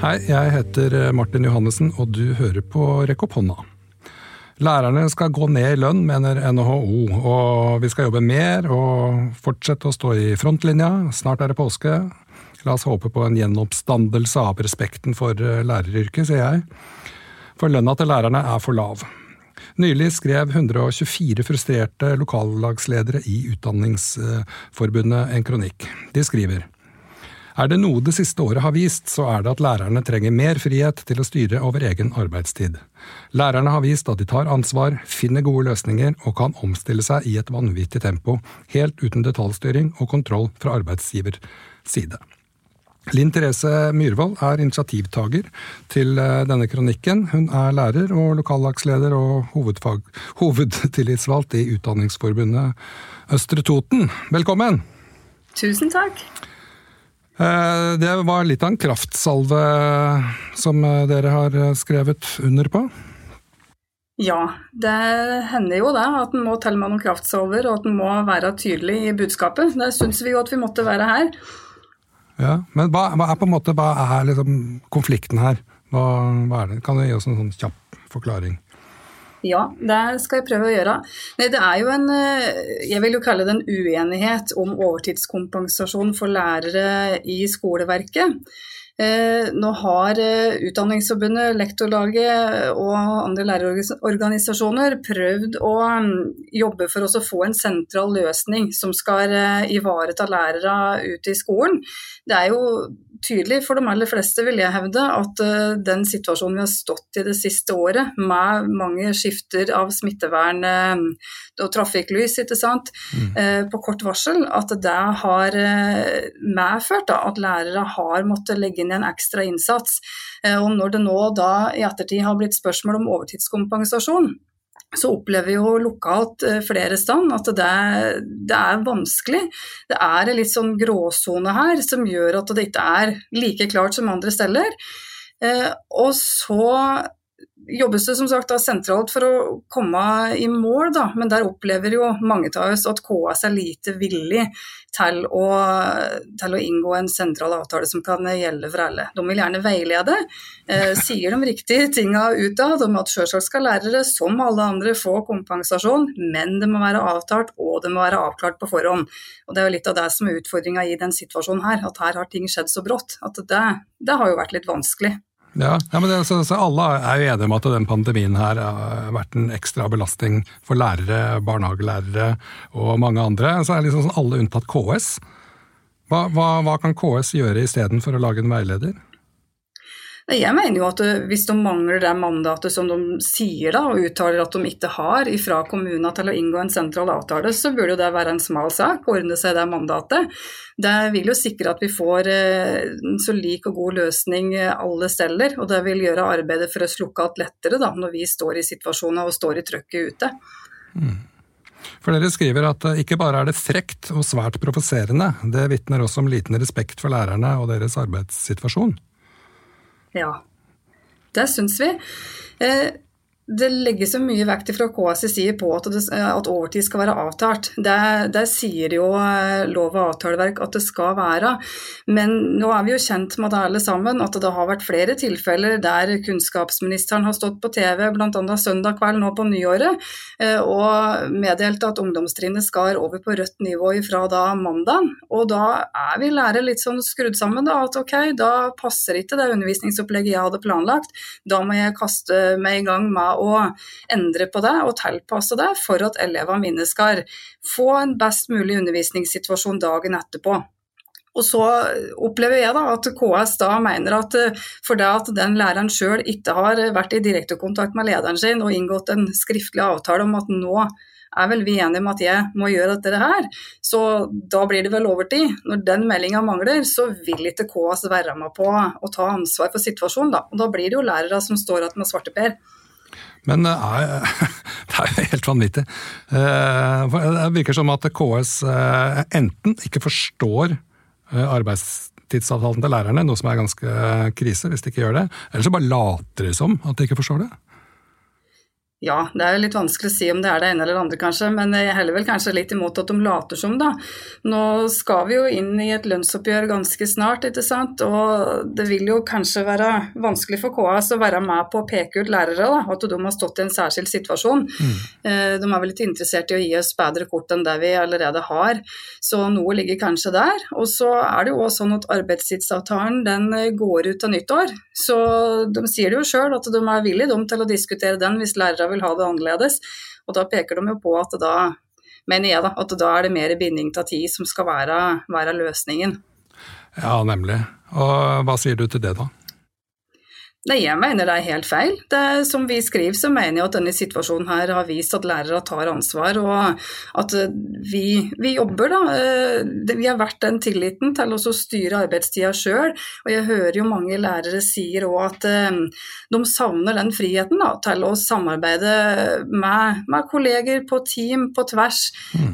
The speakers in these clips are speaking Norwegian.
Hei, jeg heter Martin Johannessen, og du hører på Rekk opp hånda. Lærerne skal gå ned i lønn, mener NHO, og vi skal jobbe mer og fortsette å stå i frontlinja. Snart er det påske. La oss håpe på en gjenoppstandelse av respekten for læreryrket, sier jeg. For lønna til lærerne er for lav. Nylig skrev 124 frustrerte lokallagsledere i Utdanningsforbundet en kronikk. De skriver er det noe det siste året har vist, så er det at lærerne trenger mer frihet til å styre over egen arbeidstid. Lærerne har vist at de tar ansvar, finner gode løsninger og kan omstille seg i et vanvittig tempo, helt uten detaljstyring og kontroll fra arbeidsgivers side. Linn Therese Myhrvold er initiativtaker til eh, denne kronikken. Hun er lærer og lokallagsleder og hovedfag, hovedtillitsvalgt i Utdanningsforbundet Østre Toten. Velkommen! Tusen takk. Eh, det var litt av en kraftsalve som eh, dere har skrevet under på? Ja, det hender jo det at en må telle med noen kraftsalver, og at en må være tydelig i budskapet. Det syns vi jo at vi måtte være her. Ja, Men hva, hva, er på en måte, hva er liksom konflikten her? Hva, hva er det? Kan du gi oss en sånn kjapp forklaring? Ja, det skal jeg prøve å gjøre. Nei, det er jo en eh, Jeg vil jo kalle det en uenighet om overtidskompensasjon for lærere i skoleverket. Eh, nå har eh, Utdanningsforbundet, Lektorlaget og andre lærerorganisasjoner prøvd å mm, jobbe for å få en sentral løsning som skal ivareta lærere ute i skolen. Det er jo tydelig for de aller fleste, vil jeg hevde, at uh, den situasjonen vi har stått i det siste året, med mange skifter av smittevern uh, og trafikklys mm. uh, på kort varsel, at det har medført da, at lærere har måttet legge inn en ekstra innsats. og når det nå da i ettertid har blitt spørsmål om overtidskompensasjon, så opplever vi jo lokalt eh, flere stand at det, det, er vanskelig. Det er en litt sånn gråsone her som gjør at det ikke er like klart som andre steder. Eh, og så jobbes det som sagt sentralt for å komme i mål, da. men der opplever jo mange av oss at KS er lite villig til å, til å, inngå en sentral avtale som kan gjelde for alle. De vil gjerne veilede, eh, sier de riktige tinga utad om at selvsagt skal lærere som alle andre få kompensasjon, men det må være avtalt og det må være avklart på forhånd. Og Det er jo litt av det som er utfordringa i den situasjonen her, at her har ting skjedd så brått. At det, det har jo vært litt vanskelig. Ja, ja men det, så, så Alle er jo enige om at den pandemien her har vært en ekstra belastning for lærere, barnehagelærere og mange andre. Så er det liksom sånn alle unntatt KS. Hva, hva, hva kan KS gjøre istedenfor å lage en veileder? Jeg mener jo at eh, hvis de mangler det mandatet som de sier da, og uttaler at de ikke har fra kommunen til å inngå en sentral avtale, så burde det være en smal sak å ordne seg det mandatet. Det vil jo sikre at vi får eh, en så lik og god løsning eh, alle steder, og det vil gjøre arbeidet for å slukke alt lettere da, når vi står i situasjoner og står i trøkket ute. Mm. For dere skriver at ikke bare er det frekt og svært provoserende, det vitner også om liten respekt for lærerne og deres arbeidssituasjon. Ja, det syns vi. Eh, det legges så mye vekt fra KS' side på at, det, at, overtid skal være avtalt. Det, sier jo eh, lov og avtaleverk at det skal være. Men nå er vi jo kjent med det alle sammen, at det har vært flere tilfeller der kunnskapsministeren har stått på TV, bl.a. søndag kveld nå på nyåret, eh, og meddelte at ungdomstrinnet skal over på rødt nivå fra da mandag. Og da er vi lærere litt sånn skrudd sammen da, at ok, da passer ikke det undervisningsopplegget jeg hadde planlagt. Da må jeg kaste meg i gang med å endre på det og tilpasse det for at elevene mine skal få en best mulig undervisningssituasjon dagen etterpå. Og så opplever jeg da at KS da mener at eh, for det at den læreren sjøl ikke har vært i direktekontakt med lederen sin og inngått en skriftlig avtale om at nå er vel vi enige om at jeg må gjøre dette her, så da blir det vel overtid. Når den meldinga mangler, så vil ikke KS være med på å ta ansvar for situasjonen, da. Og da blir det jo lærere som står igjen med svarteper. Men nei, eh, det er jo helt vanvittig. Eh, det virker som at KS eh, enten ikke forstår arbeidstidsavtalen til lærerne, noe som er ganske krise hvis de ikke gjør det, eller så bare later de som at de ikke forstår det. Ja, det er jo litt vanskelig å si om det er det ene eller det andre, kanskje, men jeg heller vel kanskje litt imot at de later som, da. Nå skal vi jo inn i et lønnsoppgjør ganske snart, ikke sant. Og det vil jo kanskje være vanskelig for KS å være med på å peke ut lærere, da. At de har stått i en særskilt situasjon. Mm. Eh, de er vel litt interessert i å gi oss bedre kort enn det vi allerede har. Så noe ligger kanskje der. Og så er det jo også sånn at arbeidstidsavtalen den går ut av nyttår. Så de sier det jo sjøl at de er villige til å diskutere den hvis lærere vil ha det annerledes. Og da peker de jo på at da mener jeg da, at da er det mer binding til tid som skal være, være løsningen. Ja, nemlig. Og hva sier du til det, da? Nei, jeg mener det er helt feil. Det, som vi skriver, så mener jeg at denne situasjonen her har vist at lærere tar ansvar, og at eh, vi, vi jobber, da. Eh, vi har vært den tilliten til å styre arbeidstida sjøl. Og jeg hører jo mange lærere sier òg at eh, de savner den friheten da, til å samarbeide med, med, kolleger på team, på tvers. Mm.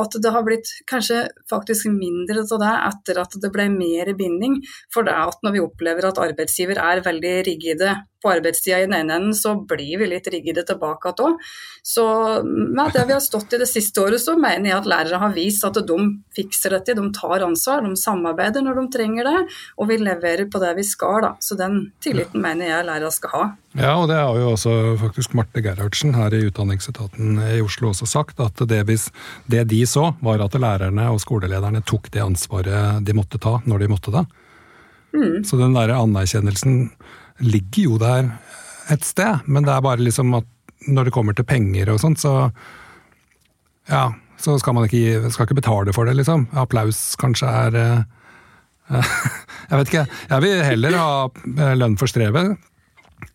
At det har blitt kanskje faktisk mindre av det etter at det ble mer binding. For det at når vi opplever at arbeidsgiver er veldig veldig rigide på arbeidstida i den ene enden, så blir vi litt rigide tilbake igjen òg. Så med det vi har stått i det siste året, så mener jeg at lærere har vist at de fikser dette, de tar ansvar, de samarbeider når de trenger det, og vi leverer på det vi skal. Da. Så den tilliten mener jeg lærere skal ha. Ja, og det har jo også faktisk Marte Gerhardsen her i Utdanningsetaten i Oslo også sagt, at det, hvis, det de så, var at lærerne og skolelederne tok det ansvaret de måtte ta, når de måtte det. Mm. Så den der anerkjennelsen ligger jo der et sted, men det er bare liksom at når det kommer til penger og sånt, så ja, så skal man ikke, skal ikke betale for det, liksom. Applaus kanskje er eh, Jeg vet ikke. Jeg vil heller ha eh, lønn for strevet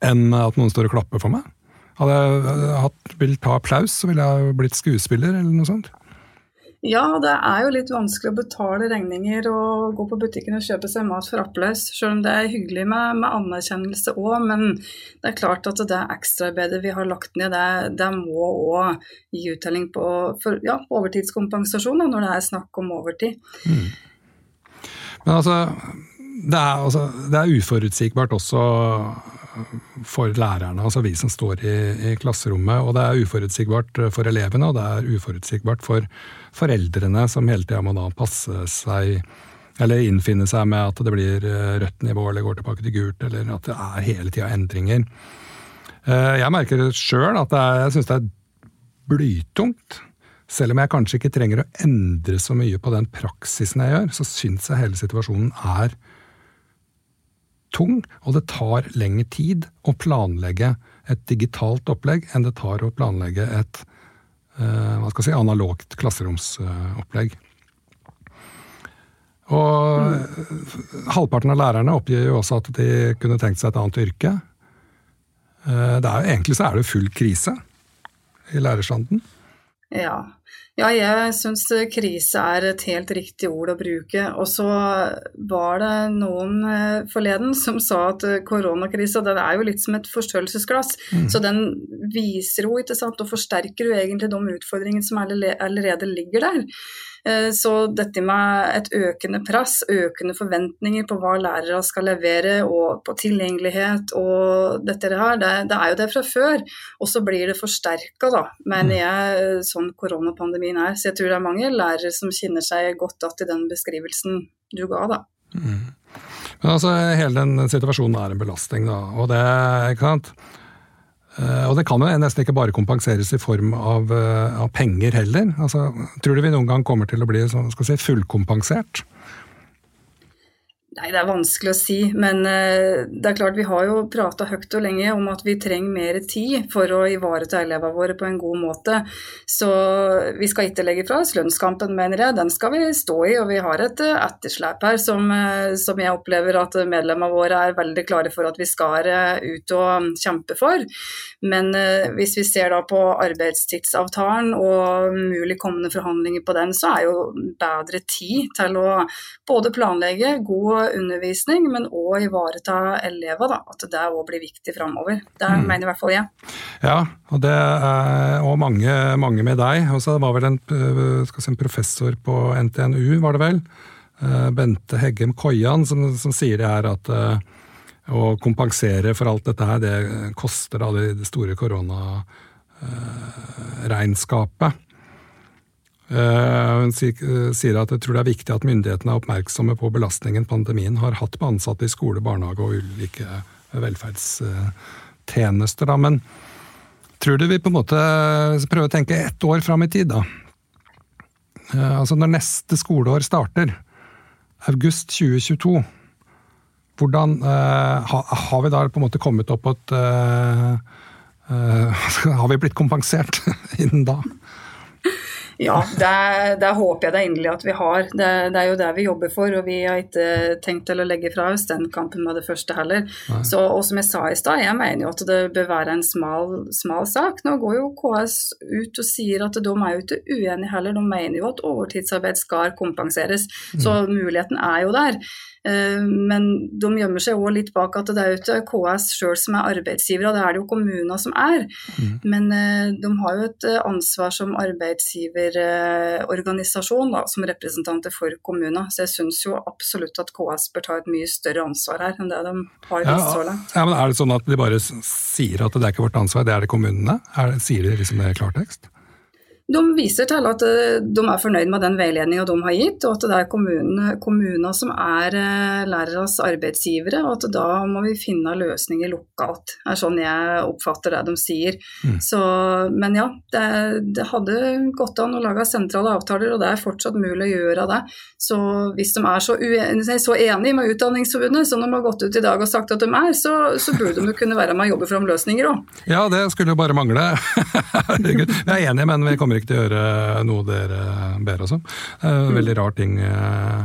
enn at noen står og klapper for meg. Hadde jeg hatt, vil ta applaus, så ville jeg blitt skuespiller eller noe sånt. Ja, det er jo litt vanskelig å betale regninger og gå på butikken og kjøpe seg mat for applaus, selv om det er hyggelig med, med anerkjennelse òg. Men det er klart at det ekstraarbeidet vi har lagt ned, det, det må òg gi uttelling på for, ja, overtidskompensasjon da, når det er snakk om overtid. Mm. Men altså det, er, altså, det er uforutsigbart også for lærerne, altså vi som står i, i, klasserommet. Og det er uforutsigbart for elevene, og det er uforutsigbart for foreldrene, som hele tida må da passe seg eller innfinne seg med at det blir eh, rødt nivå eller går tilbake til gult, eller at det er hele tida endringer. Eh, jeg merker sjøl at er, jeg syns det er blytungt. Selv om jeg kanskje ikke trenger å endre så mye på den praksisen jeg gjør, så syns jeg hele situasjonen er tung, og det tar lengre tid å planlegge et digitalt opplegg enn det tar å planlegge et uh, hva skal jeg si, analogt klasseromsopplegg. Og mm. halvparten av lærerne oppgir jo også at de kunne tenkt seg et annet yrke. Uh, det er egentlig så er det full krise i lærerstanden. Ja, ja, jeg syns krise er et helt riktig ord å bruke. Og så var det noen eh, forleden som sa at koronakrisa den er jo litt som et forstørrelsesglass. Mm. Så den viser jo ikke sant, og forsterker jo egentlig de utfordringene som allerede ligger der. Eh, så dette med et økende press, økende forventninger på hva lærere skal levere, og på tilgjengelighet og dette her, det, det er jo det fra før. Og så blir det forsterka, da, mener mm. jeg, sånn koronapandemien er. Så jeg tror det er mange lærere som kjenner seg godt igjen i den beskrivelsen du ga, da. Mm. Men altså, hele den situasjonen er en belastning, da. Og det, ikke sant. Eh, og det kan jo nesten ikke bare kompenseres i form av, eh, av penger heller. Altså, tror du vi noen gang kommer til å bli si, fullkompensert? Nei, Det er vanskelig å si, men uh, det er klart vi har jo prata høyt og lenge om at vi trenger mer tid for å ivareta elevene våre på en god måte. Så vi skal ikke legge fra oss lønnskampen, mener jeg. Den skal vi stå i. Og vi har et uh, etterslep her som, uh, som, jeg opplever at medlemmene våre er veldig klare for at vi skal ut og kjempe for. Men hvis vi ser da på arbeidstidsavtalen og mulig kommende forhandlinger på den, så er jo bedre tid til å både planlegge god undervisning, men òg ivareta elever. Da, at det òg blir viktig framover. Det mm. mener i hvert fall jeg. Ja, og det er og mange, mange med deg. Også det var vel en, si, en, professor på NTNU, var det vel? Eh, Bente Heggem Koian, som, som sier det her at uh, å kompensere for alt dette her, det koster da det store koronaregnskapet. Hun sier at jeg tror det er viktig at myndighetene er oppmerksomme på belastningen pandemien har hatt på ansatte i skole, barnehage og ulike velferdstjenester. Da. Men tror du vi på en måte prøver å tenke ett år fram i tid, da? Altså når neste skoleår starter, august 2022 hvordan Har vi da på en måte kommet opp på et Har vi blitt kompensert innen da? Ja, det, det, håper jeg da inderlig at vi har. Det, det, er jo det vi jobber for. Og vi har ikke tenkt til å legge fra oss den kampen med det første heller. Så, og som jeg sa i stad, jeg mener jo at det bør være en smal, smal, sak. Nå går jo KS ut og sier at de er jo ikke uenige heller. De mener jo at overtidsarbeid skal kompenseres. Så mm. muligheten er jo der. Eh, men de gjemmer seg òg litt bak at det er jo ikke KS sjøl som er arbeidsgiver, det er det jo kommunene som er. Mm. Men eh, de har jo et ansvar som arbeidsgiverorganisasjon, da, som representanter for kommunene. Så jeg syns jo absolutt at KS bør ta et mye større ansvar her enn det de har ja, så langt. Ja, men Er det sånn at de bare sier at det er ikke vårt ansvar, det er det kommunene? Er sier de liksom det i klartekst? De viser til at eh, de er fornøyd med den veiledninga de har gitt, og at det er kommunene, kommunene som er eh, lærernes arbeidsgivere, og at da må vi finne løsninger lokalt. Er sånn jeg oppfatter det de sier. Mm. Så, men ja, det, det, hadde gått an å lage sentrale avtaler, og det er fortsatt mulig å gjøre det. Så hvis de er så, uenige, så enige med Utdanningsforbundet som de har gått ut i dag og sagt at de er, så, så burde de kunne være med og jobbe fram løsninger òg. Ja, det skulle jo bare mangle. jeg er enige, men vi kommer ikke til å gjøre noe dere ber oss om. Mm. Veldig rar ting eh,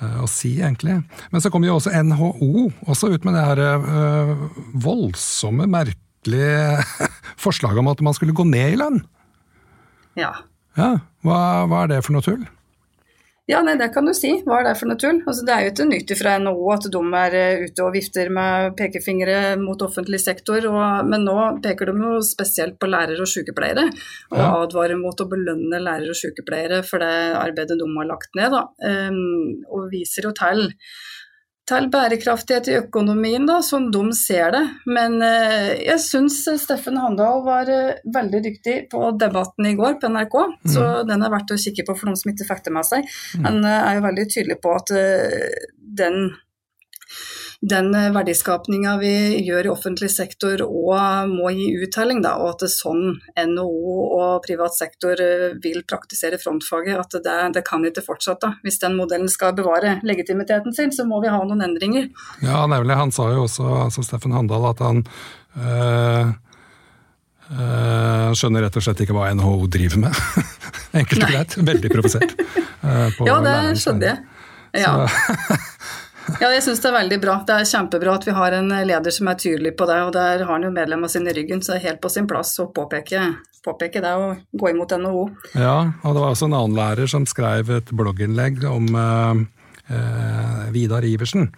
eh, å si, egentlig. Men så kommer jo også NHO også ut med det her eh, voldsomme, merkelige forslaget om at man skulle gå ned i lønn. Ja. ja hva, hva er det for noe tull? Ja, nei, det kan du si. Hva er det for noe tull? Altså, det er jo ikke nytt fra NHO at de er eh, ute og vifter med pekefingre mot offentlig sektor, og, men nå peker de jo spesielt på lærere og sykepleiere, og ja. advarer mot å belønne lærere og sykepleiere for det arbeidet de har lagt ned. Da. Um, og viser jo til til bærekraftighet i økonomien, da, som de ser det. Men eh, jeg syns Steffen Handal var eh, veldig dyktig på debatten i går på NRK, mm. så den er verdt å kikke på for noen som ikke fikk det med seg. Mm. Han eh, er jo veldig tydelig på at eh, den den eh, verdiskapninga vi gjør i offentlig sektor òg må gi uttelling, da, og at det er sånn NHO og privat sektor eh, vil praktisere frontfaget. At det, det kan ikke fortsette. Hvis den modellen skal bevare legitimiteten sin, så må vi ha noen endringer. Ja, nemlig. Han sa jo også, altså Steffen Handal, at han øh, Uh, skjønner rett og slett ikke hva NHO driver med. Enkelt og greit. Veldig provosert. Uh, ja, det skjønner jeg. Ja. Ja, jeg syns det er veldig bra. Det er kjempebra at vi har en leder som er tydelig på det. Og der har han jo medlemmene sine i ryggen, så det er helt på sin plass å påpeke, påpeke det og gå imot NHO. Ja, og det var også en annen lærer som skrev et blogginnlegg om eh, eh Vidar Iversen.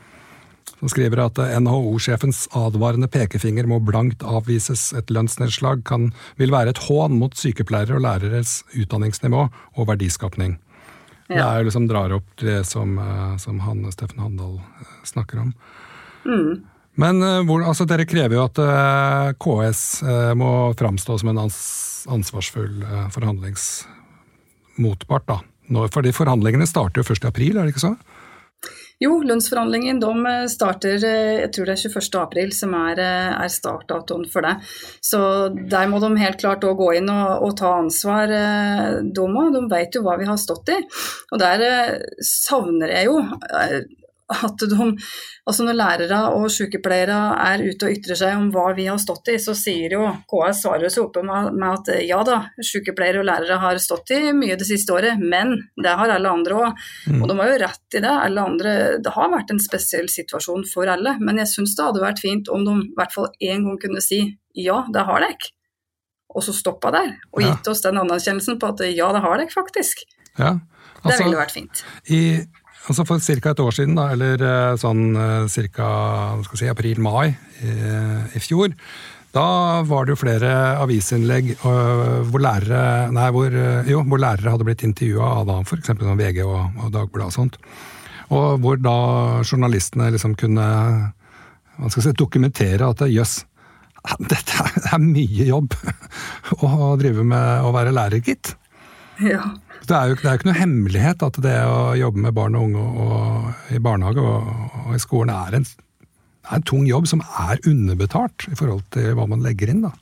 Som skriver at NHO-sjefens advarende pekefinger må blankt avvises. Et lønnsnedslag kan, vil være et hån mot sykepleiere og læreres utdanningsnivå og verdiskapning. Ja. Det er jo liksom drar opp det som, eh, som han, Steffen Handal eh, snakker om. Mm. Men eh, hvor, altså, dere krever jo at KS må framstå som en ansvarsfull forhandlingsmotpart. da. Nå, fordi forhandlingene starter jo først i april, er det ikke så? Jo, lønnsforhandlingen de eh, starter eh, jeg tror det er 21. april som er, eh, er startdatoen for det. Så der må de helt klart gå inn og, og, ta ansvar, de òg. De vet jo hva vi har stått i. Og der savner jeg jo at de, altså når lærere og sykepleiere er ute og ytrer seg om hva vi har stått i, så sier jo KS svarer seg oppe med, at ja da, sykepleiere og lærere har stått i mye det siste året, men det har alle andre òg. Mm. Og de har jo rett i det. Alle andre, det har vært en spesiell situasjon for alle, men jeg syns det hadde vært fint om de i hvert fall én gang kunne si ja, det har dere. Og så stoppa der, og gitt ja. oss den anerkjennelsen på at ja, det har dere faktisk. Ja, altså, det ville vært fint. I Altså For ca. et år siden, da, eller eh, sånn eh, ca. Si, april-mai i, i, fjor, da var det jo flere avisinnlegg hvor, lærere, nei, hvor, jo, hvor lærere hadde blitt intervjua av da, f.eks. Sånn VG og, og Dagbladet og sånt. Og hvor da journalistene liksom kunne hva skal si, dokumentere at jøss, dette er mye jobb å drive med å være lærer, gitt. Ja. Det er, jo, det er ikke noe hemmelighet at det å jobbe med barn og unge og, og i barnehage og, og, i skolen er en, er en tung jobb som er underbetalt i forhold til hva man legger inn. da.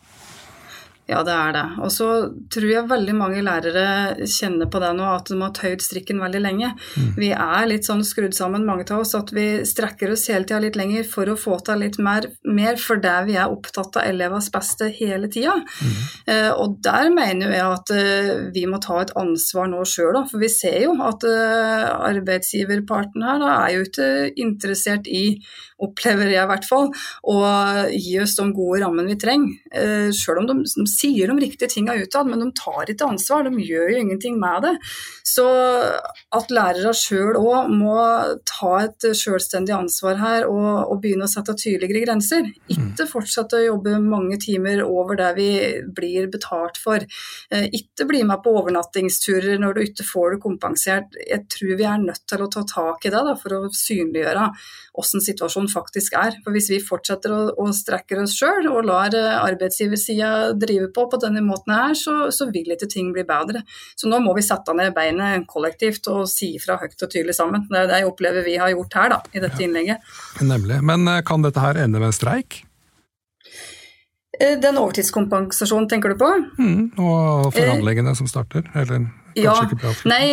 Ja, det er det. Og så tror jeg veldig mange lærere kjenner på det nå, at de har tøyd strikken veldig lenge. Mm. Vi er litt sånn skrudd sammen, mange av oss, at vi strekker oss hele tida litt lenger for å få til litt mer, mer fordi vi er opptatt av elevers beste hele tida. Mm. Eh, og der mener jeg at eh, vi må ta et ansvar nå sjøl, for vi ser jo at eh, arbeidsgiverparten her da, er jo ikke interessert i opplever jeg i hvert fall, og gi oss de gode rammene vi trenger. Eh, selv om de, de sier de riktige tingene utad, men de tar ikke ansvar. De gjør jo ingenting med det. Så at lærere sjøl òg må ta et selvstendig ansvar her og, og, begynne å sette tydeligere grenser. Ikke fortsette å jobbe mange timer over det vi blir betalt for. Eh, ikke bli med på overnattingsturer når du ikke får det kompensert. Jeg tror vi er nødt til å ta tak i det da, for å synliggjøre åssen situasjonen faktisk er. For Hvis vi fortsetter å, å strekke oss sjøl og lar eh, arbeidsgiversida drive på på denne måten her, så, så, vil ikke ting bli bedre. Så nå må vi sette ned beinet kollektivt og si fra høyt og tydelig sammen. Det er det jeg opplever vi har gjort her da, i dette ja, innlegget. Nemlig. Men eh, kan dette her ende med en streik? Eh, den overtidskompensasjonen tenker du på? Mm, og forhandlingene eh, som starter? Eller kanskje ja, ikke bra? Nei,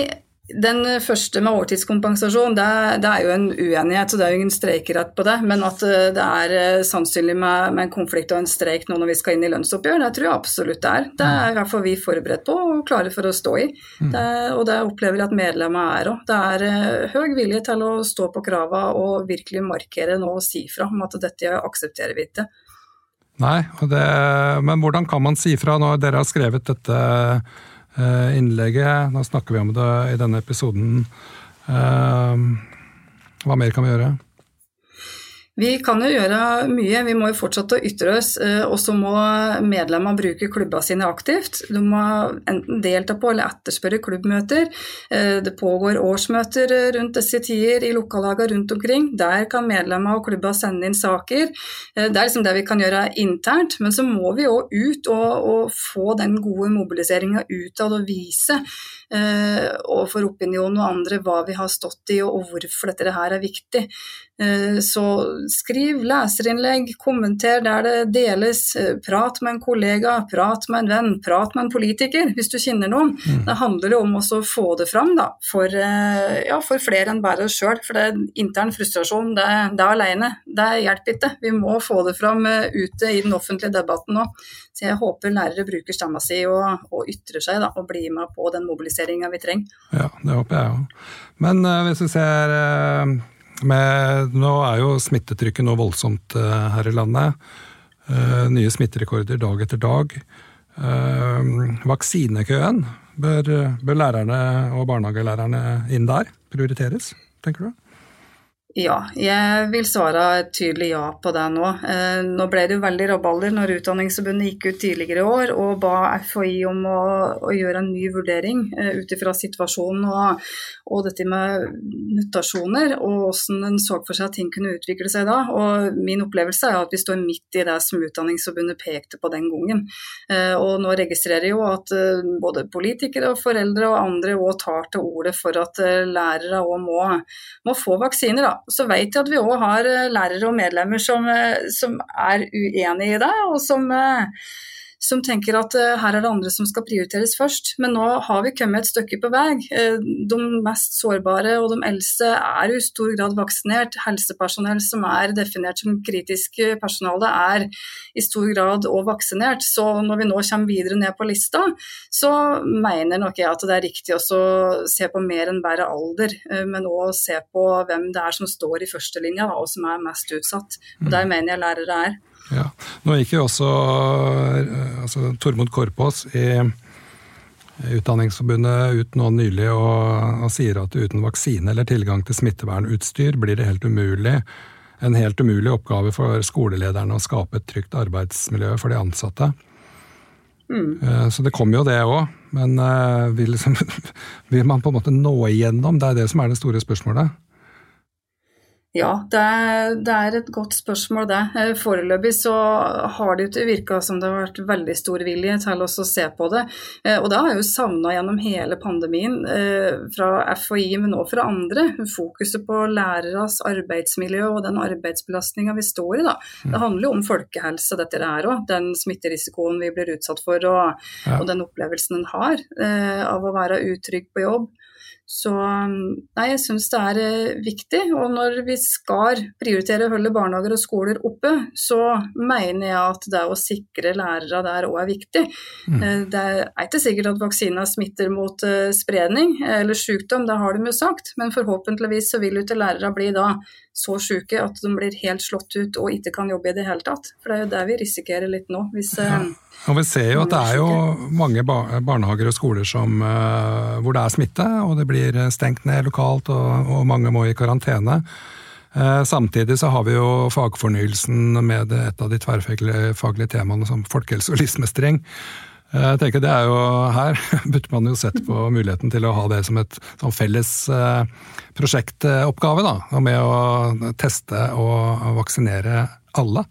den første med overtidskompensasjon, det, det, er jo en uenighet, så det er jo ingen streikerett på det. Men at eh, det er eh, sannsynlig med, med, en konflikt og en streik nå når vi skal inn i lønnsoppgjør, det tror jeg absolutt det er. Det er i hvert fall vi forberedt på og klare for å stå i. Mm. Det, og det opplever jeg at medlemmene er òg. Det er uh, høy vilje til å stå på krava og virkelig markere nå og si fra om at dette aksepterer vi ikke. Nei, det, men hvordan kan man si fra når dere har skrevet dette? Eh, innlegget. Nå snakker vi om det i denne episoden. Eh, hva mer kan vi gjøre? Vi kan jo gjøre mye, vi må jo fortsette å ytre oss. Eh, og så må medlemmene bruke klubba sine aktivt. De må enten delta på eller etterspørre klubbmøter. Eh, det pågår årsmøter rundt disse tider i lokallagene rundt omkring. Der kan medlemmer og klubba sende inn saker. Eh, det er liksom det vi kan gjøre internt. Men så må vi òg ut og, og, få den gode mobiliseringa utad og vise overfor opinionen og andre hva vi har stått i og hvorfor dette her er viktig. Eh, så skriv leserinnlegg, kommenter der det deles, eh, prat med en kollega, prat med en venn, prat med en politiker hvis du kjenner noen. Mm. Det handler jo om å få det fram da, for, eh, ja, for flere enn bare oss sjøl. For det er intern frustrasjon, det, det er alene. Det hjelper ikke. Vi må få det fram ute i den offentlige debatten nå. Så jeg håper lærere bruker stemma si og, og ytrer seg da, og blir med på den mobiliseringa vi trenger. Ja, det håper jeg òg. Men uh, hvis vi ser uh med, nå er jo smittetrykket nå voldsomt uh, her i landet. Nye smitterekorder dag etter dag. Vaksinekøen, bør, bør lærerne og barnehagelærerne inn der prioriteres, tenker du? Ja, jeg vil svare et tydelig ja på det nå. Eh, nå ble det jo veldig rabalder når Utdanningsforbundet gikk ut tidligere i år og ba FHI om å, å gjøre en ny vurdering eh, ut ifra situasjonen og, og, dette med mutasjoner og hvordan en så for seg at ting kunne utvikle seg da. Og Min opplevelse er at vi står midt i det som Utdanningsforbundet pekte på den gangen. Eh, og nå registrerer jeg jo at både politikere og foreldre og andre òg tar til orde for at lærere òg må, må få vaksiner. da så vet jeg at vi òg har eh, lærere og medlemmer som, eh, som er uenig i det, og som eh, som tenker at uh, her er det andre som skal prioriteres først. Men nå har vi kommet et stykke på vei. Uh, de mest sårbare og de eldste er i stor grad vaksinert. Helsepersonell som er definert som kritisk personale, er i stor grad òg vaksinert. Så når vi nå kommer videre ned på lista, så mener nok jeg at det er riktig å se på mer enn bare alder, uh, men òg se på hvem det er som står i førstelinja og som er mest utsatt. Og Der mener jeg lærere er. Ja. Nå gikk jo også eh, altså, Tormod Korpås i Utdanningsforbundet ut nå nylig og, og, sier at uten vaksine eller tilgang til smittevernutstyr blir det helt umulig, en helt umulig oppgave for skolelederne å skape et trygt arbeidsmiljø for de ansatte. Mm. Eh, så det kommer jo det òg, men eh, vil, liksom, vil man på en måte nå igjennom? Det er det som er det store spørsmålet. Ja, det er, det er, et godt spørsmål, det. Eh, foreløpig så har det ikke virka som det har vært veldig stor vilje til å se på det. Eh, og det har jeg jo savna gjennom hele pandemien, eh, fra FHI, men også fra andre. Fokuset på læreres arbeidsmiljø og den arbeidsbelastninga vi står i. da. Det handler jo om folkehelse, dette her òg. Den smitterisikoen vi blir utsatt for, og, og den opplevelsen en har av å være utrygg på jobb. Så nei, jeg syns det er eh, viktig. Og når vi skal prioritere å holde barnehager og skoler oppe, så mener jeg at det å sikre lærere der òg er viktig. Mm. Eh, det er ikke sikkert at vaksina smitter mot uh, spredning eller sykdom, det har de jo sagt. Men forhåpentligvis så vil jo ikke lærere bli da så syke at de blir helt slått ut og ikke kan jobbe i det hele tatt. For det er jo det vi risikerer litt nå. hvis... Ja. Og Vi ser jo at det er jo mange barnehager og skoler som, hvor det er smitte, og det blir stengt ned lokalt, og, og mange må i karantene. Uh, samtidig så har vi jo fagfornyelsen med et av de tverrfaglige temaene som folkehelse og livsmestring. Uh, jeg tenker det er jo Her burde man jo sett på muligheten til å ha det som et som felles prosjektoppgave. da, Med å teste og vaksinere alle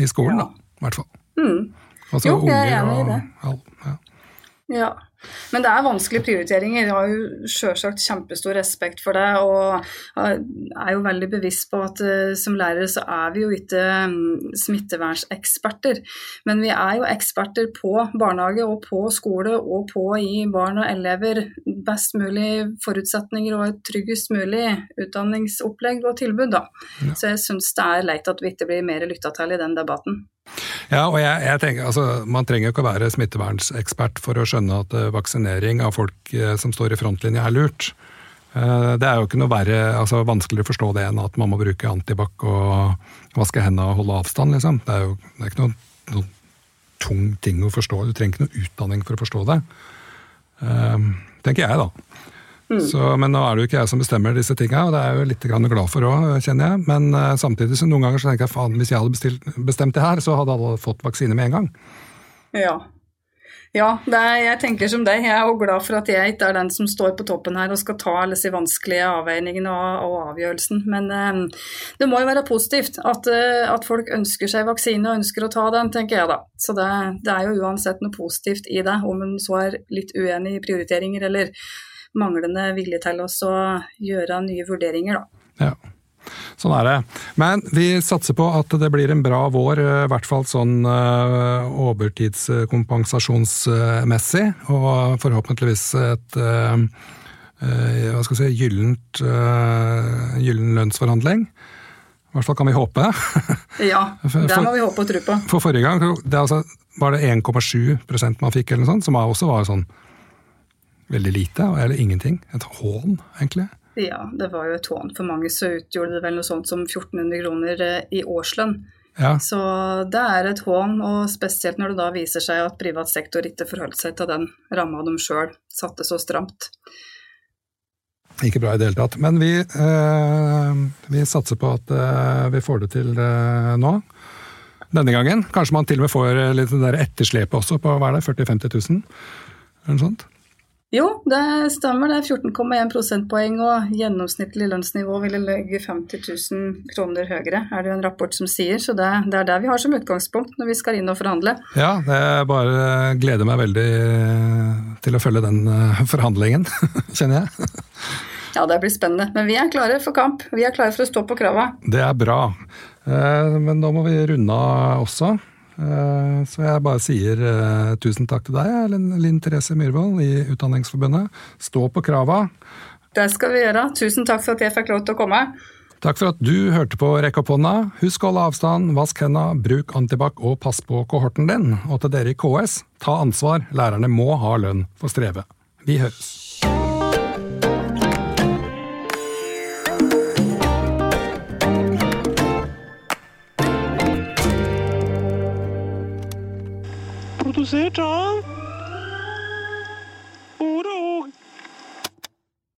i skolen, da, i hvert fall. Mm. Altså, jo, jeg er enig i det. Og, ja. ja. Men det er vanskelige prioriteringer. Jeg har jo selvsagt kjempestor respekt for det. Og er jo veldig bevisst på at uh, som lærere så er vi jo ikke um, smittevernseksperter. Men vi er jo eksperter på barnehage og på skole og på å gi barn og elever best mulig forutsetninger og et tryggest mulig utdanningsopplegg og tilbud. Da. Ja. Så jeg syns det er leit at vi ikke blir mer lytta til i den debatten. Ja, og jeg, jeg tenker, altså, Man trenger ikke å være smittevernsekspert for å skjønne at uh, vaksinering av folk uh, som står i frontlinja er lurt. Uh, det er jo ikke noe verre, altså vanskeligere å forstå det enn at man må bruke antibac og vaske hendene og holde avstand. liksom. Det er jo det er ikke noen, noe, tung ting å forstå. Du trenger ikke noe utdanning for å forstå det. tenker jeg, da. Mm. Så, men nå er det jo ikke jeg som bestemmer disse tinga, og det er jeg jo litt glad for òg, kjenner jeg. Men uh, samtidig så noen ganger så tenker jeg faen, hvis jeg hadde bestilt, bestemt det her, så hadde alle fått vaksine med en gang. Ja. Ja, er, jeg tenker som deg. Jeg er òg glad for at jeg ikke er den som står på toppen her og skal ta alle disse vanskelige avveiningene og, og avgjørelsen. Men uh, det må jo være positivt at, uh, at, folk ønsker seg vaksine og ønsker å ta den, tenker jeg da. Så det, det er jo uansett noe positivt i det, om en så er litt uenig i prioriteringer eller manglende vilje til å gjøre nye vurderinger, da. Ja. Sånn er det. Men vi satser på at det blir en bra vår, eh, i hvert fall sånn uh, overtidskompensasjonsmessig. Og forhåpentligvis et uh, hva skal si, gyllent, gyllen lønnsforhandling. I hvert fall kan vi håpe. ja, det må vi håpe og tro på. For forrige gang det altså, var det 1,7% man fikk, eller noe sånt, som også var sånn veldig lite, eller ingenting. Et hån, egentlig. Ja, det var jo et hån. For mange så utgjorde det vel noe sånt som 1400 kroner eh, i årslønn. Ja. Så det er et hån, og spesielt når det da viser seg at privat sektor ikke forholdt seg til den ramma de sjøl satte så stramt. Ikke bra i det hele tatt. Men vi, eh, vi satser på at eh, vi får det til eh, nå. Denne gangen. Kanskje man til og med får litt etterslepet også på hva er det, 40 000-50 000? Eller noe sånt? Jo, det stemmer. Det er 14,1 prosentpoeng, og gjennomsnittlig lønnsnivå ville legge 50 000 kroner høyere, er det jo en rapport som sier. Så det, det er det vi har som utgangspunkt når vi skal inn og forhandle. Ja, jeg bare gleder meg veldig til å følge den eh, forhandlingen, kjenner jeg. Ja, det blir spennende. Men vi er klare for kamp. Vi er klare for å stå på krava. Det er bra. Eh, men da må vi runde av også. Eh, så jeg bare sier uh, tusen takk til deg, Linn Therese Myhrvold i Utdanningsforbundet. Stå på krava. Det skal vi gjøre. Tusen takk for at jeg fikk lov til å komme. Takk for at du hørte på Rekk opp hånda. Husk å holde avstand, vask henda, bruk antibac og pass på kohorten din. Og til dere i KS, ta ansvar. Lærerne må ha lønn for strevet. Vi høres. Produsert av